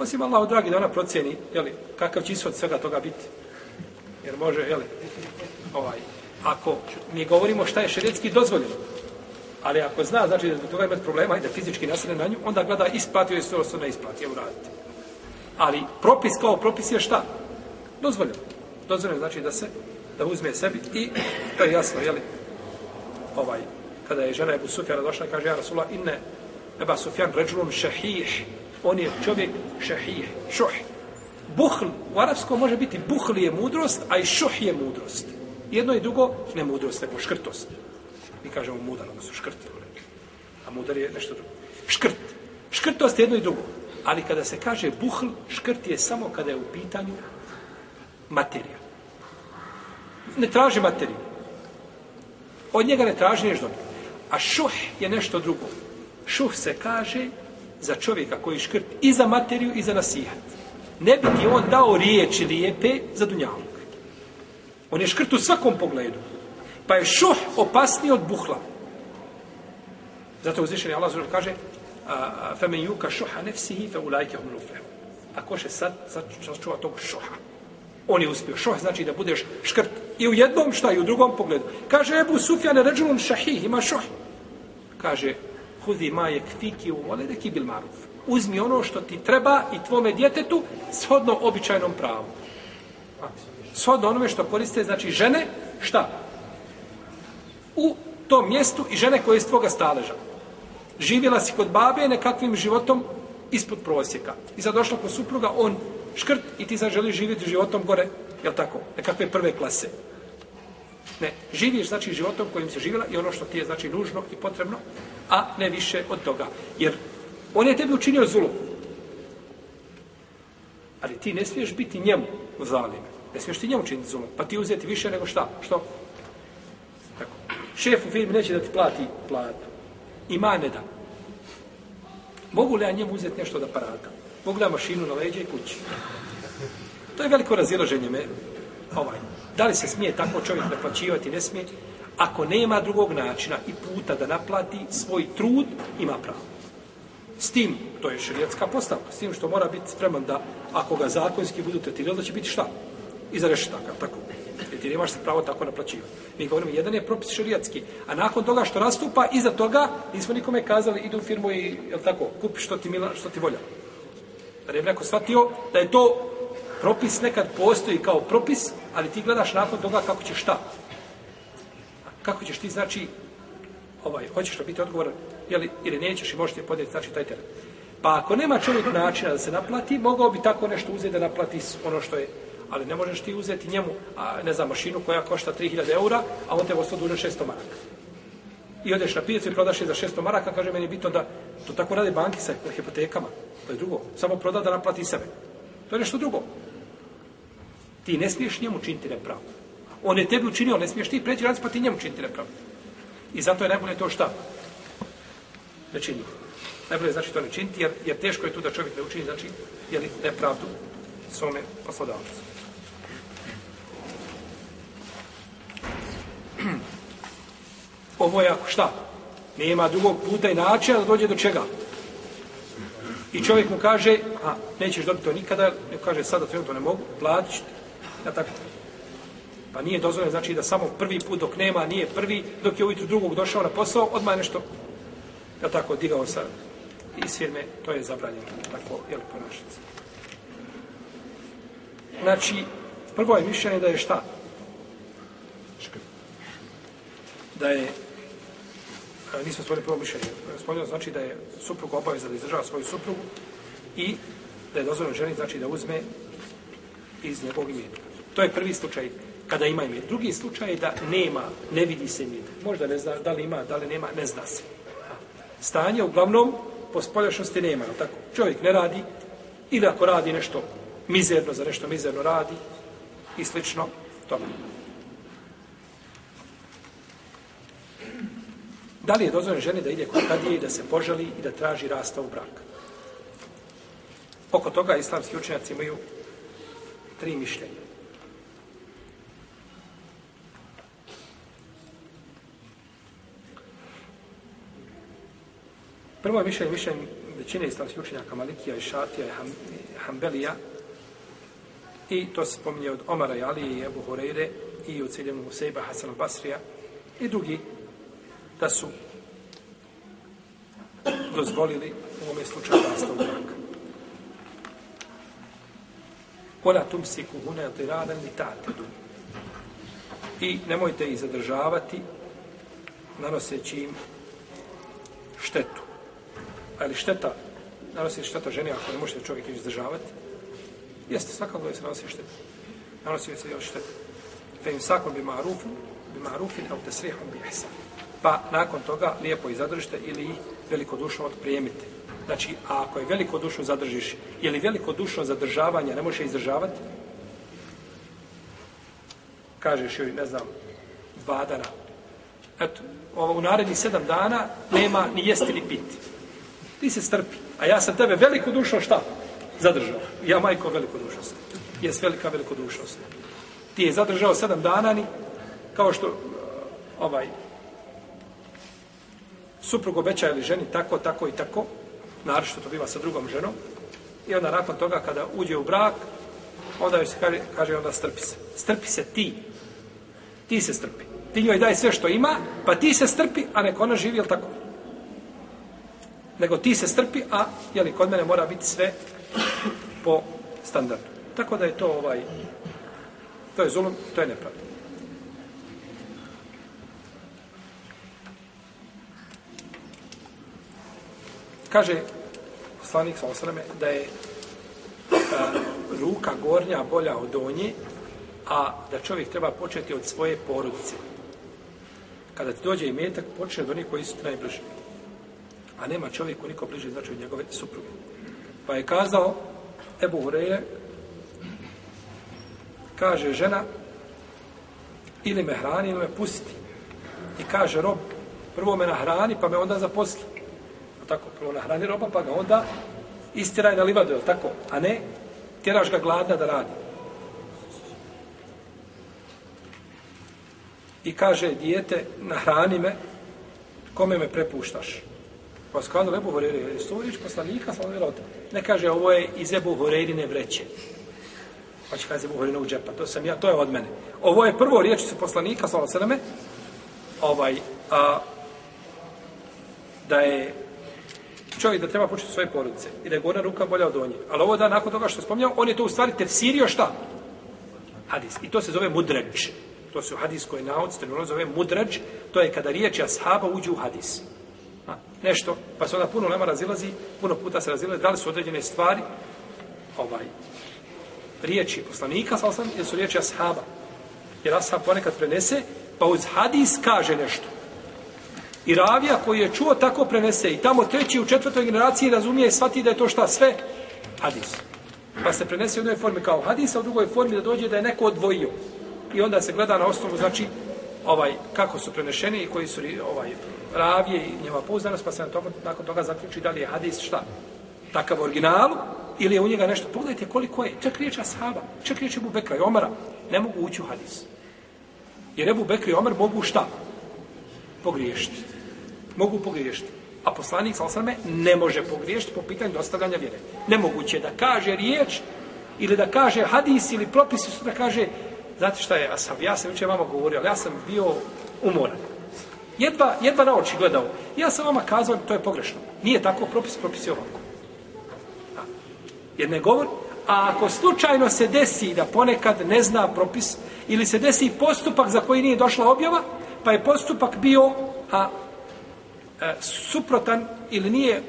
Osim Allah, dragi, da ona proceni, jeli, kakav će ishod svega toga biti. Jer može, jel, ovaj, ako mi govorimo šta je šerijetski dozvoljeno, ali ako zna, znači da zbog toga ima problema i da fizički nasrne na nju, onda gleda isplatio ono je sve što ne isplatio uraditi. Ali propis kao propis je šta? Dozvoljeno. Dozvoljeno znači da se, da uzme sebi i to je jasno, jel, ovaj, kada je žena Ebu Sufjana došla kaže, ja Rasula, inne Eba Sufjan ređulun šahih, on je čovjek šahih, šuh. Buhl, u arapskom može biti buhl je mudrost, a i šuh je mudrost. Jedno i drugo, ne mudrost, nego škrtost. Mi kažemo mudar, ono su škrti. A mudar je nešto drugo. Škrt. Škrtost je jedno i drugo. Ali kada se kaže buhl, škrt je samo kada je u pitanju materija. Ne traži materiju. Od njega ne traži nešto dobro. A šuh je nešto drugo. Šuh se kaže za čovjeka koji škrt i za materiju i za nasihat Ne bi ti on dao riječi lijepe za dunjavog. On je škrt u svakom pogledu. Pa je šuh opasniji od buhla. Zato uzvišeni Allah zelo kaže فَمَنْ يُوكَ شُحَ نَفْسِهِ فَأُولَيْكَ هُمْ لُفْلَهُ Ako še sad, sad čuva tog šuha. On je uspio. Šuh znači da budeš škrt i u jednom, šta i u drugom pogledu. Kaže Ebu Sufjane, ređulun šahih, ima šuh. Kaže, hudi ma je ktiki u voledeki bil maruf. Uzmi ono što ti treba i tvome djetetu shodno običajnom pravu. Shodno onome što koriste, znači žene, šta? U tom mjestu i žene koje je iz tvoga staleža. Živjela si kod babe nekakvim životom ispod prosjeka. I sad došla kod supruga, on škrt i ti sad želiš živjeti životom gore, jel tako, nekakve prve klase. Ne, živiš znači životom kojim se živjela i ono što ti je znači nužno i potrebno, a ne više od toga. Jer on je tebi učinio zulom. Ali ti ne smiješ biti njemu zalim. Ne smiješ ti njemu učiniti zulom. Pa ti uzeti više nego šta? Što? Tako. Šef u firmi neće da ti plati platu. Ima ne da. Mogu li ja njemu uzeti nešto da parata? Mogu li ja mašinu na leđe i kući? To je veliko razilaženje me. Ovaj. Da li se smije tako čovjek naplaćivati? Ne smije. Ako nema drugog načina i puta da naplati svoj trud, ima pravo. S tim, to je šerijatska postavka, s tim što mora biti spreman da, ako ga zakonski budu tretirali, da će biti šta? Iza rešetaka, tako. Jer ti nemaš se pravo tako naplaćivati. Mi govorimo, jedan je propis šerijatski, a nakon toga što nastupa, iza toga, nismo nikome kazali, idu u firmu i, jel tako, kupi što ti, mila, što ti volja. Da ne bi neko shvatio da je to propis nekad postoji kao propis, ali ti gledaš nakon toga kako ćeš šta. Kako ćeš ti, znači, ovaj, hoćeš da biti odgovor, jeli, ili nećeš i možete ti znači, taj teret. Pa ako nema čovjek načina da se naplati, mogao bi tako nešto uzeti da naplati ono što je ali ne možeš ti uzeti njemu, a, ne znam, mašinu koja košta 3000 eura, a on te ostao duže 600 maraka. I odeš na pijecu i prodaš je za 600 maraka, kaže meni bitno da to tako rade banki sa hipotekama. To je drugo. Samo proda da naplati sebe. To je nešto drugo. Ti ne smiješ njemu činiti nepravdu. On je tebi učinio, ne smiješ ti preći raditi, pa ti njemu činiti nepravdu. I zato je najbolje to šta? Ne čini. Najbolje znači to ne činiti, jer, jer teško je tu da čovjek ne učini, znači, jeli, nepravdu svome poslodavcu. Ovo je ako šta? Nema drugog puta i načina da dođe do čega? I čovjek mu kaže, a nećeš dobiti to nikada, ne kaže sada trenutno ne mogu, platit ću Ja tako. Pa nije dozvoljeno znači da samo prvi put dok nema, nije prvi, dok je ujutru drugog došao na posao, odmah je nešto, ja tako, digao sa iz firme, to je zabranjeno, tako, jel, ponašati se. Znači, prvo je mišljenje da je šta? Da je, a, nismo spomnili prvo mišljenje, spomnili znači da je suprug obaveza da izdržava svoju suprugu i da je dozvoljeno ženi, znači da uzme iz njegovog imetka. To je prvi slučaj kada ima imet. Drugi slučaj je da nema, ne vidi se imet. Možda ne zna da li ima, da li nema, ne zna se. Stanje uglavnom po spoljašnosti nema, tako? Čovjek ne radi ili ako radi nešto mizerno, za nešto mizerno radi i slično tome. Da li je dozvoljeno ženi da ide kod kadije i da se požali i da traži rasta u brak? Oko toga islamski učenjaci imaju tri mišljenja. Prvo je mišljenje, mišljenje većine islamskih učenjaka Malikija i Šatija i Ham, Hambelija i to se spominje od Omara i Alije i Ebu Horeire i od Ciljemu Musejba Hasan Basrija i drugi da su dozvolili u ovome slučaju rastavu braka. Ola tum si kuhune tiradan li tatedu. I nemojte ih zadržavati nanoseći im štetu ali šteta, nanosi šteta ženi ako ne možete čovjek izdržavati, jeste svakako da se nanosi šteta. Nanosi se još šteta. Fe im sakon bi marufin, bi marufin, au te bi ihsan. Pa nakon toga lijepo ih zadržite ili ih velikodušno odprijemite. Znači, a ako je velikodušno zadržiš, je li velikodušno zadržavanje ne može izdržavati? Kažeš joj, ne znam, dva dana. Eto, ovo, u narednih sedam dana nema ni jesti ni piti. Ti se strpi. A ja sam tebe veliku dušo šta? Zadržao. Ja majko veliku dušost. Jes velika veliku dušost. Ti je zadržao sedam dana ni kao što uh, ovaj suprug obećaje li ženi tako, tako i tako, naravno što to biva sa drugom ženom, i onda nakon toga kada uđe u brak, onda joj se kaže, kaže onda strpi se. Strpi se ti. Ti se strpi. Ti njoj daj sve što ima, pa ti se strpi, a neko ona živi, jel tako? Nego ti se strpi, a jeli, kod mene mora biti sve po standardu. Tako da je to ovaj, to je zulum, to je nepravda. Kaže poslanik sa osrame da je a, ruka gornja bolja od donje, a da čovjek treba početi od svoje porodice. Kada ti dođe i metak, počne od onih koji su najbliži a nema čovjeku niko bliže znači od njegove supruge. Pa je kazao Ebu Hureyre, kaže žena, ili me hrani ili me pusti. I kaže rob, prvo me nahrani pa me onda zaposli. A tako, prvo nahrani roba pa ga onda istiraj na livadu, je tako? A ne, tjeraš ga gladna da radi. I kaže, dijete, nahrani me, kome me prepuštaš? Pa skladno Ebu Horeire, je to riječ poslanika, sam ono Ne kaže, ovo je iz Ebu Horeirine vreće. Pa će kaže Ebu Horeirine u džepa, to sam ja, to je od mene. Ovo je prvo riječ su poslanika, sam ono ovaj, a, da je čovjek da treba početi svoje porodice i da je gorna ruka bolja od onje. Ali ovo da nakon toga što spomnjao, on je to u stvari tefsirio šta? Hadis. I to se zove mudređ. To se u hadiskoj nauci, to zove mudređ, to je kada riječi ashaba uđu u hadis nešto, pa se onda puno lema razilazi, puno puta se razilazi, da li su određene stvari, ovaj, riječi poslanika, sa osam, ili su riječi ashaba. Jer ashab ponekad prenese, pa uz hadis kaže nešto. I ravija koji je čuo tako prenese i tamo treći u četvrtoj generaciji razumije i shvati da je to šta sve hadis. Pa se prenese u jednoj formi kao hadis, a u drugoj formi da dođe da je neko odvojio. I onda se gleda na osnovu, znači, ovaj kako su prenešeni i koji su ovaj ravije i njeva pouzdanost, pa se na toga, nakon toga zaključi da li je hadis šta? Takav original ili je u njega nešto. Pogledajte koliko je, čak riječ ashaba, čak riječ Ebu Bekra i Omara, ne mogu ući u hadis. Jer Ebu Bekra i Omar mogu šta? Pogriješiti. Mogu pogriješiti. A poslanik Salsame ne može pogriješiti po pitanju dostavljanja vjere. Nemoguće da kaže riječ ili da kaže hadis ili propis da kaže Znate šta je ashab? Ja sam jučer vama govorio, ali ja sam bio umoran. Jedva, jedva na oči gledao. Ja sam vama kazao, to je pogrešno. Nije tako, propis, propis je ovako. A, jer ne a ako slučajno se desi da ponekad ne zna propis, ili se desi postupak za koji nije došla objava, pa je postupak bio a, a, suprotan ili nije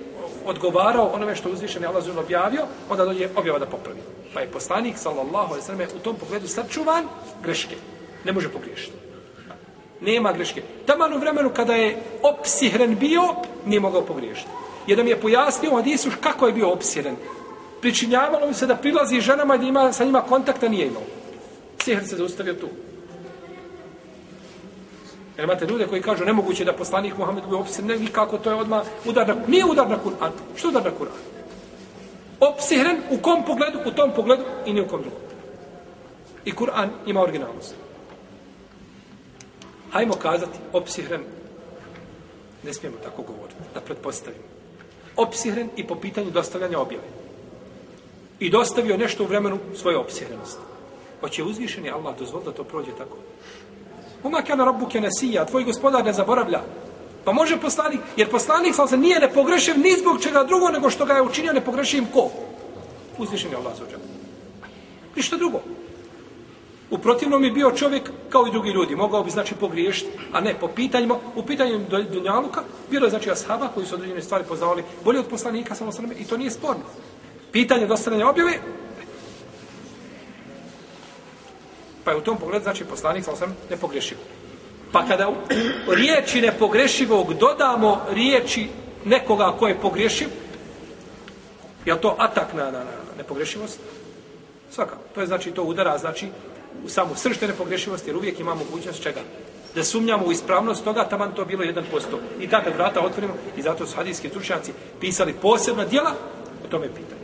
odgovarao onome što uzvišen je Allah zun objavio, onda dođe objava da popravi. Pa je poslanik, sallallahu alaihi sallam, u tom pogledu sačuvan greške. Ne može pogriješiti. Nema greške. Taman u vremenu kada je opsihren bio, nije mogao pogriješiti. Jer mi je pojasnio od Isuš kako je bio opsihren. Pričinjavalo mi se da prilazi ženama i da ima sa njima kontakta, nije imao. Sihr se zaustavio tu. Jer imate ljude koji kažu nemoguće da poslanik Muhammed bude opsihren, nikako to je odmah udar na Nije udar na Kur'an. Što udar na Kur'an? Opsihren u kom pogledu? U tom pogledu i ni u kom drugom. I Kur'an ima originalnost. Hajmo kazati opsihren. Ne smijemo tako govoriti, da pretpostavimo. Opsihren i po pitanju dostavljanja objave. I dostavio nešto u vremenu svoje opsihrenosti. Hoće uzvišeni Allah dozvoliti da to prođe tako. Uma kana rabbuke nesija, tvoj gospodar ne zaboravlja. Pa može poslanik, jer poslanik sam se nije nepogrešiv ni zbog čega drugo, nego što ga je učinio nepogrešivim ko? Uzvišen je Allah za. Ništa drugo. U protivnom je bio čovjek kao i drugi ljudi. Mogao bi znači pogriješiti, a ne po pitanjima. U pitanju Dunjaluka bilo je znači ashaba koji su određene stvari poznavali bolje od poslanika samo sveme i to nije sporno. Pitanje dostavljanja objave Pa je u tom pogledu, znači, poslanik sa osam nepogrešivo. Pa kada u riječi nepogrešivog dodamo riječi nekoga ko je pogrešiv, je to atak na, na, na nepogrešivost? Svaka. To je znači, to udara, znači, u samu sršte nepogrešivosti, jer uvijek imamo mogućnost čega? Da sumnjamo u ispravnost toga, taman to bilo 1%. I tako vrata otvorimo, i zato su hadijski stručnjaci pisali posebna dijela, o tome pitanje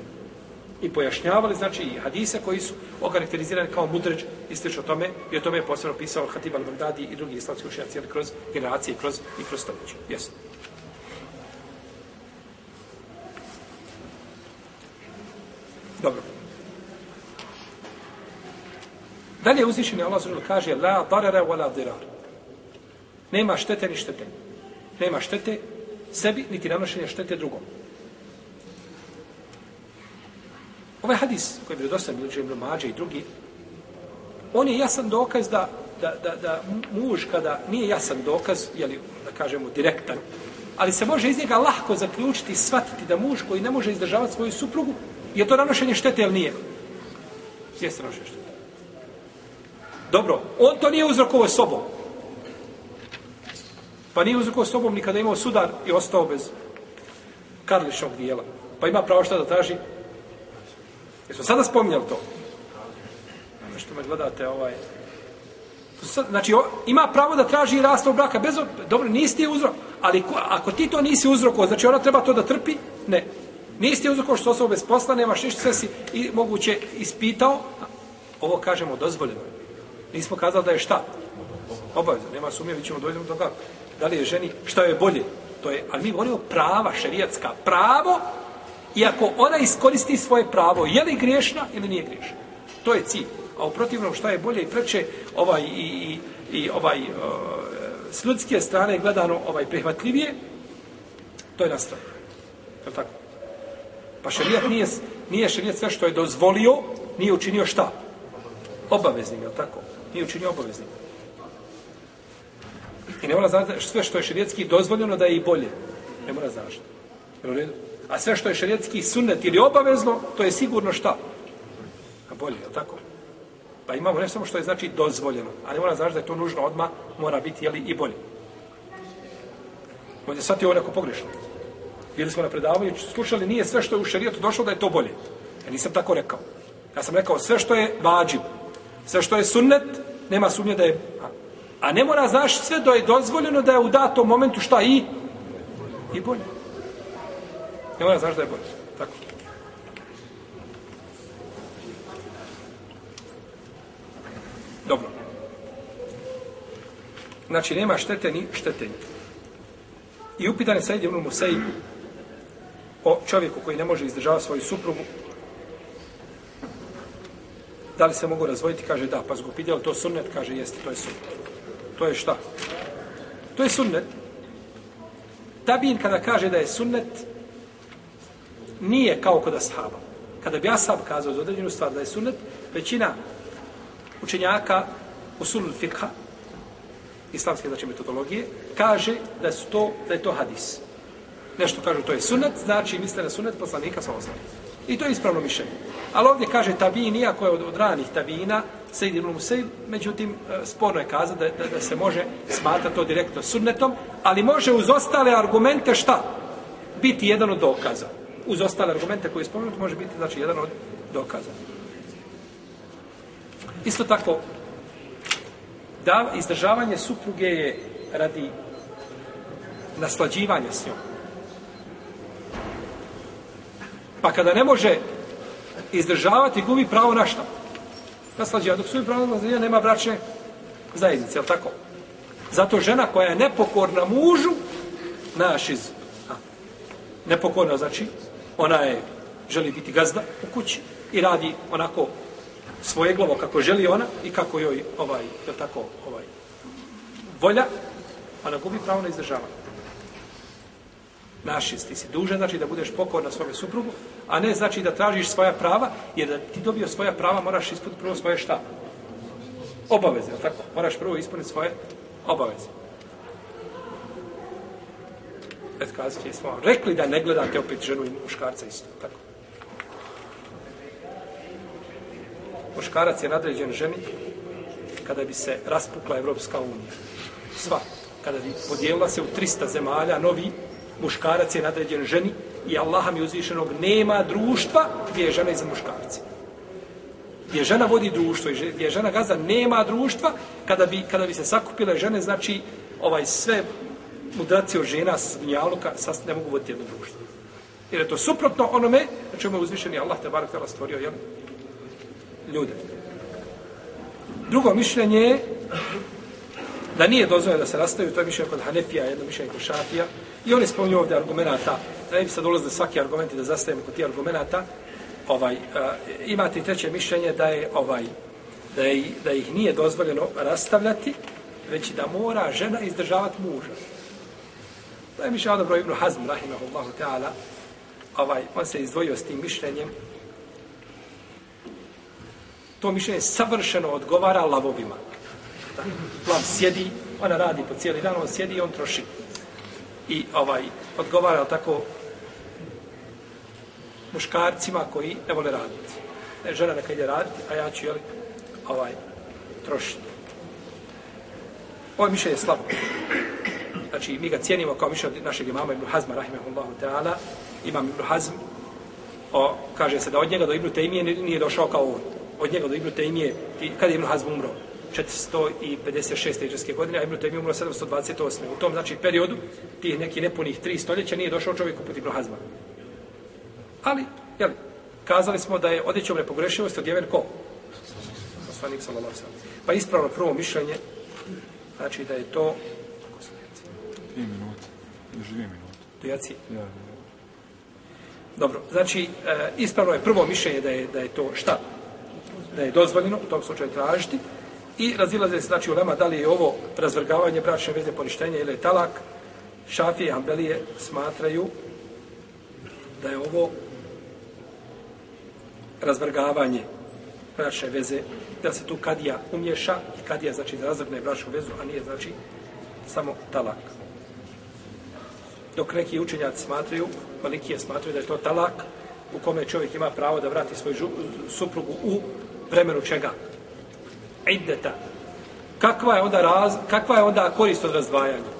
i pojašnjavali, znači i hadise koji su okarakterizirani kao mudređ i slično tome, i o tome je posebno pisao Hatib al-Baghdadi i drugi islamski učenjaci, ali kroz generacije kroz, i kroz stoljeće. Jesu. Dobro. Dalje uzvišeni Allah zrlo kaže la darara wa la dirar. Nema štete ni štete. Nema štete sebi, niti nanošenja štete drugom. Ovaj hadis koji je dosta bilo Ibn Mađe i drugi, on je jasan dokaz da, da, da, da muž kada nije jasan dokaz, jeli, da kažemo direktan, ali se može iz njega lahko zaključiti i shvatiti da muž koji ne može izdržavati svoju suprugu, je to nanošenje štete ili nije? Jeste nanošenje štete. Dobro, on to nije uzrokovo sobom. Pa nije uzrokovo sobom nikada imao sudar i ostao bez karlišnog dijela. Pa ima pravo šta da traži Jesmo sada spominjali to? Ono što me gledate, ovaj... Znači, ima pravo da traži rastav braka bez... Dobro, nisi ti uzrok. Ali ko, ako ti to nisi uzrokovao, znači ona treba to da trpi? Ne. Nisi ti uzrokovao što osoba bez posla, nemaš ništa, sve si i, moguće ispitao. Ovo kažemo dozvoljeno. Nismo kazali da je šta? Obavezno, nema sumnje, mi ćemo dojeti do kako. Da li je ženi, šta je bolje? To je, ali mi govorimo prava šerijatska. Pravo I ako ona iskoristi svoje pravo, je li griješna ili nije griješna? To je cilj. A u protivnom šta je bolje i preče ovaj, i, i, i ovaj, e, s ljudske strane gledano ovaj prihvatljivije, to je nastavno. Je tako? Pa šarijat nije, nije šarijat sve što je dozvolio, nije učinio šta? Obaveznim, je tako? Nije učinio obaveznim. I ne mora znači sve što je šarijatski dozvoljeno da je i bolje. Ne mora znači. Jel u redu? A sve što je šarijetski sunnet ili obavezno, to je sigurno šta? A bolje, je tako? Pa imamo ne samo što je znači dozvoljeno, a ne mora znači da je to nužno odma mora biti jeli, i bolje. Možda sad je ovo neko pogrešno. Bili smo na predavanju, slušali, nije sve što je u šarijetu došlo da je to bolje. Ja nisam tako rekao. Ja sam rekao sve što je vađiv, sve što je sunnet, nema sumnje da je... A ne mora znaš sve da je dozvoljeno da je u datom momentu šta i... I bolje. Ne mora znaš da je bolje. Tako. Dobro. Znači, nema štete ni štetenja. I upitan je Said ibn Musaib o čovjeku koji ne može izdržavati svoju suprugu. Da li se mogu razvojiti? Kaže da. Pa zgupidjel to sunnet? Kaže jeste, to je sunnet. To je šta? To je sunnet. Tabin kada kaže da je sunnet, nije kao kod ashaba. Kada bi ashab kazao za određenu stvar da je sunnet, većina učenjaka u sunul fikha, islamske znači metodologije, kaže da su to da je to hadis. Nešto kažu to je sunnet, znači misle na sunnet poslanika sa osnovom. I to je ispravno mišljenje. Ali ovdje kaže tabini, iako je od, od ranih tabina, Sejid ibn Musaib, međutim, e, sporno je kazati da, da, da se može smatrati to direktno sunnetom, ali može uz ostale argumente šta? Biti jedan od dokaza. Uz ostale argumente koje je spomenuti, može biti znači jedan od dokaza. Isto tako, da izdržavanje supruge je radi naslađivanja s njom. Pa kada ne može izdržavati, gubi pravo na šta? Naslađivanje. Dok su pravo na nema bračne zajednice, jel tako? Zato žena koja je nepokorna mužu, naš iz... A, nepokorna, znači, ona je, želi biti gazda u kući i radi onako svoje glavo kako želi ona i kako joj ovaj je tako ovaj volja ona gubi pravo na izdržavanje. Naši ti si dužan znači da budeš pokorna svome suprugu a ne znači da tražiš svoja prava jer da ti dobio svoja prava moraš ispuniti prvo svoje šta? Obaveze tako? Moraš prvo ispuniti svoje obaveze. Et kazati smo rekli da ne gledate opet ženu i muškarca isto tako muškarac je nadređen ženi kada bi se raspukla Evropska unija. Sva. Kada bi podijelila se u 300 zemalja, novi muškarac je nadređen ženi i Allaha mi uzvišenog nema društva gdje je žena iza muškarci. Gdje žena vodi društvo i gdje žena gazda nema društva, kada bi, kada bi se sakupile žene, znači ovaj sve mudraci od žena s gnjaluka sas ne mogu voditi jedno društvo. Jer je to suprotno onome na čemu je uzvišeni Allah te barak stvorio, jel? ljude. Drugo mišljenje je da nije dozvoljeno da se rastaju, to je mišljenje kod Hanefija, jedno mišljenje kod Šafija. I oni spominju ovdje argumenta, da ne bi sad ulazili svaki argument i da zastavimo kod tih argumenta. Ovaj, uh, imate i treće mišljenje da je ovaj da, je, da ih nije dozvoljeno rastavljati, već da mora žena izdržavati muža. To je mišljenje dobro Ibn Hazm, rahimahullahu ta'ala, ovaj, on se izdvojio s tim mišljenjem, to mišljenje savršeno odgovara lavovima. Lav sjedi, ona radi po cijeli dan, on sjedi i on troši. I ovaj odgovara tako muškarcima koji ne vole raditi. Ne, žena neka ide raditi, a ja ću, jel, ovaj, trošiti. Ovo mišljenje je slabo. Znači, mi ga cijenimo kao mišljenje našeg imama Ibn Hazma, rahimahullahu ta'ala. Imam Ibn Hazm, o, kaže se da od njega do Ibn Taymije nije došao kao on od njega do Ibn Tejmije, kad je Ibn Hazm umro? 456. iđeske godine, a Ibn Tejmije umro 728. U tom, znači, periodu, tih nekih nepunih tri stoljeća, nije došao čovjek uput Ibn Hazma. Ali, jel, kazali smo da je odjećom nepogrešivosti odjeven ko? Poslanik sallallahu sallam. Pa ispravno prvo mišljenje, znači da je to... Dvije minute. Još dvije minute. Dojaci? Ja, ja. Dobro, znači, e, ispravno je prvo mišljenje da je, da je to šta? da je dozvoljeno u tom slučaju tražiti i razilaze se znači u lema da li je ovo razvrgavanje bračne veze poništenja ili je talak šafije i ambelije smatraju da je ovo razvrgavanje bračne veze da se tu kadija umješa i kadija znači da razvrgne bračnu vezu a nije znači samo talak dok neki učenjaci smatraju pa malikije smatraju da je to talak u kome čovjek ima pravo da vrati svoju suprugu u vremenu čega? Iddeta. Kakva je onda, raz, kakva je onda korist od razdvajanja?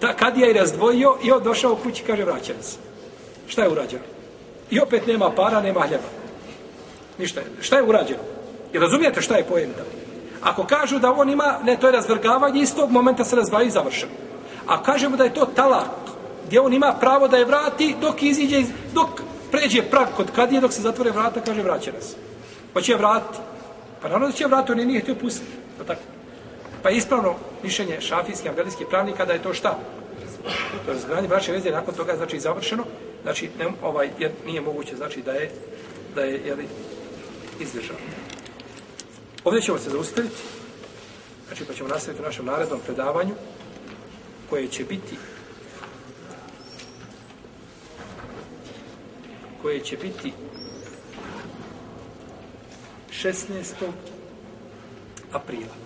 Ta, kad je i razdvojio i on došao u kući, kaže, vraćan se. Šta je urađeno? I opet nema para, nema hljeba. Ništa je. Šta je urađeno? I razumijete šta je pojenta? Ako kažu da on ima, ne, to je razvrgavanje, iz tog momenta se razvaju i završeno. A kažemo da je to talak, gdje on ima pravo da je vrati dok iziđe, dok pređe prag kod kadije, dok se zatvore vrata, kaže vraća nas. Pa će je vratiti. Pa naravno da će je vratiti, on je nije htio pustiti. Pa, tako. pa ispravno mišljenje šafijskih, angelijskih pravnika da je to šta? To je zgranje braće veze, nakon toga znači završeno, znači ne, ovaj, jer nije moguće znači da je da je jeli, izdržano. Ovdje ćemo se zaustaviti. Znači, pa ćemo nastaviti u našem narednom predavanju koje će biti koje će biti 16. aprila.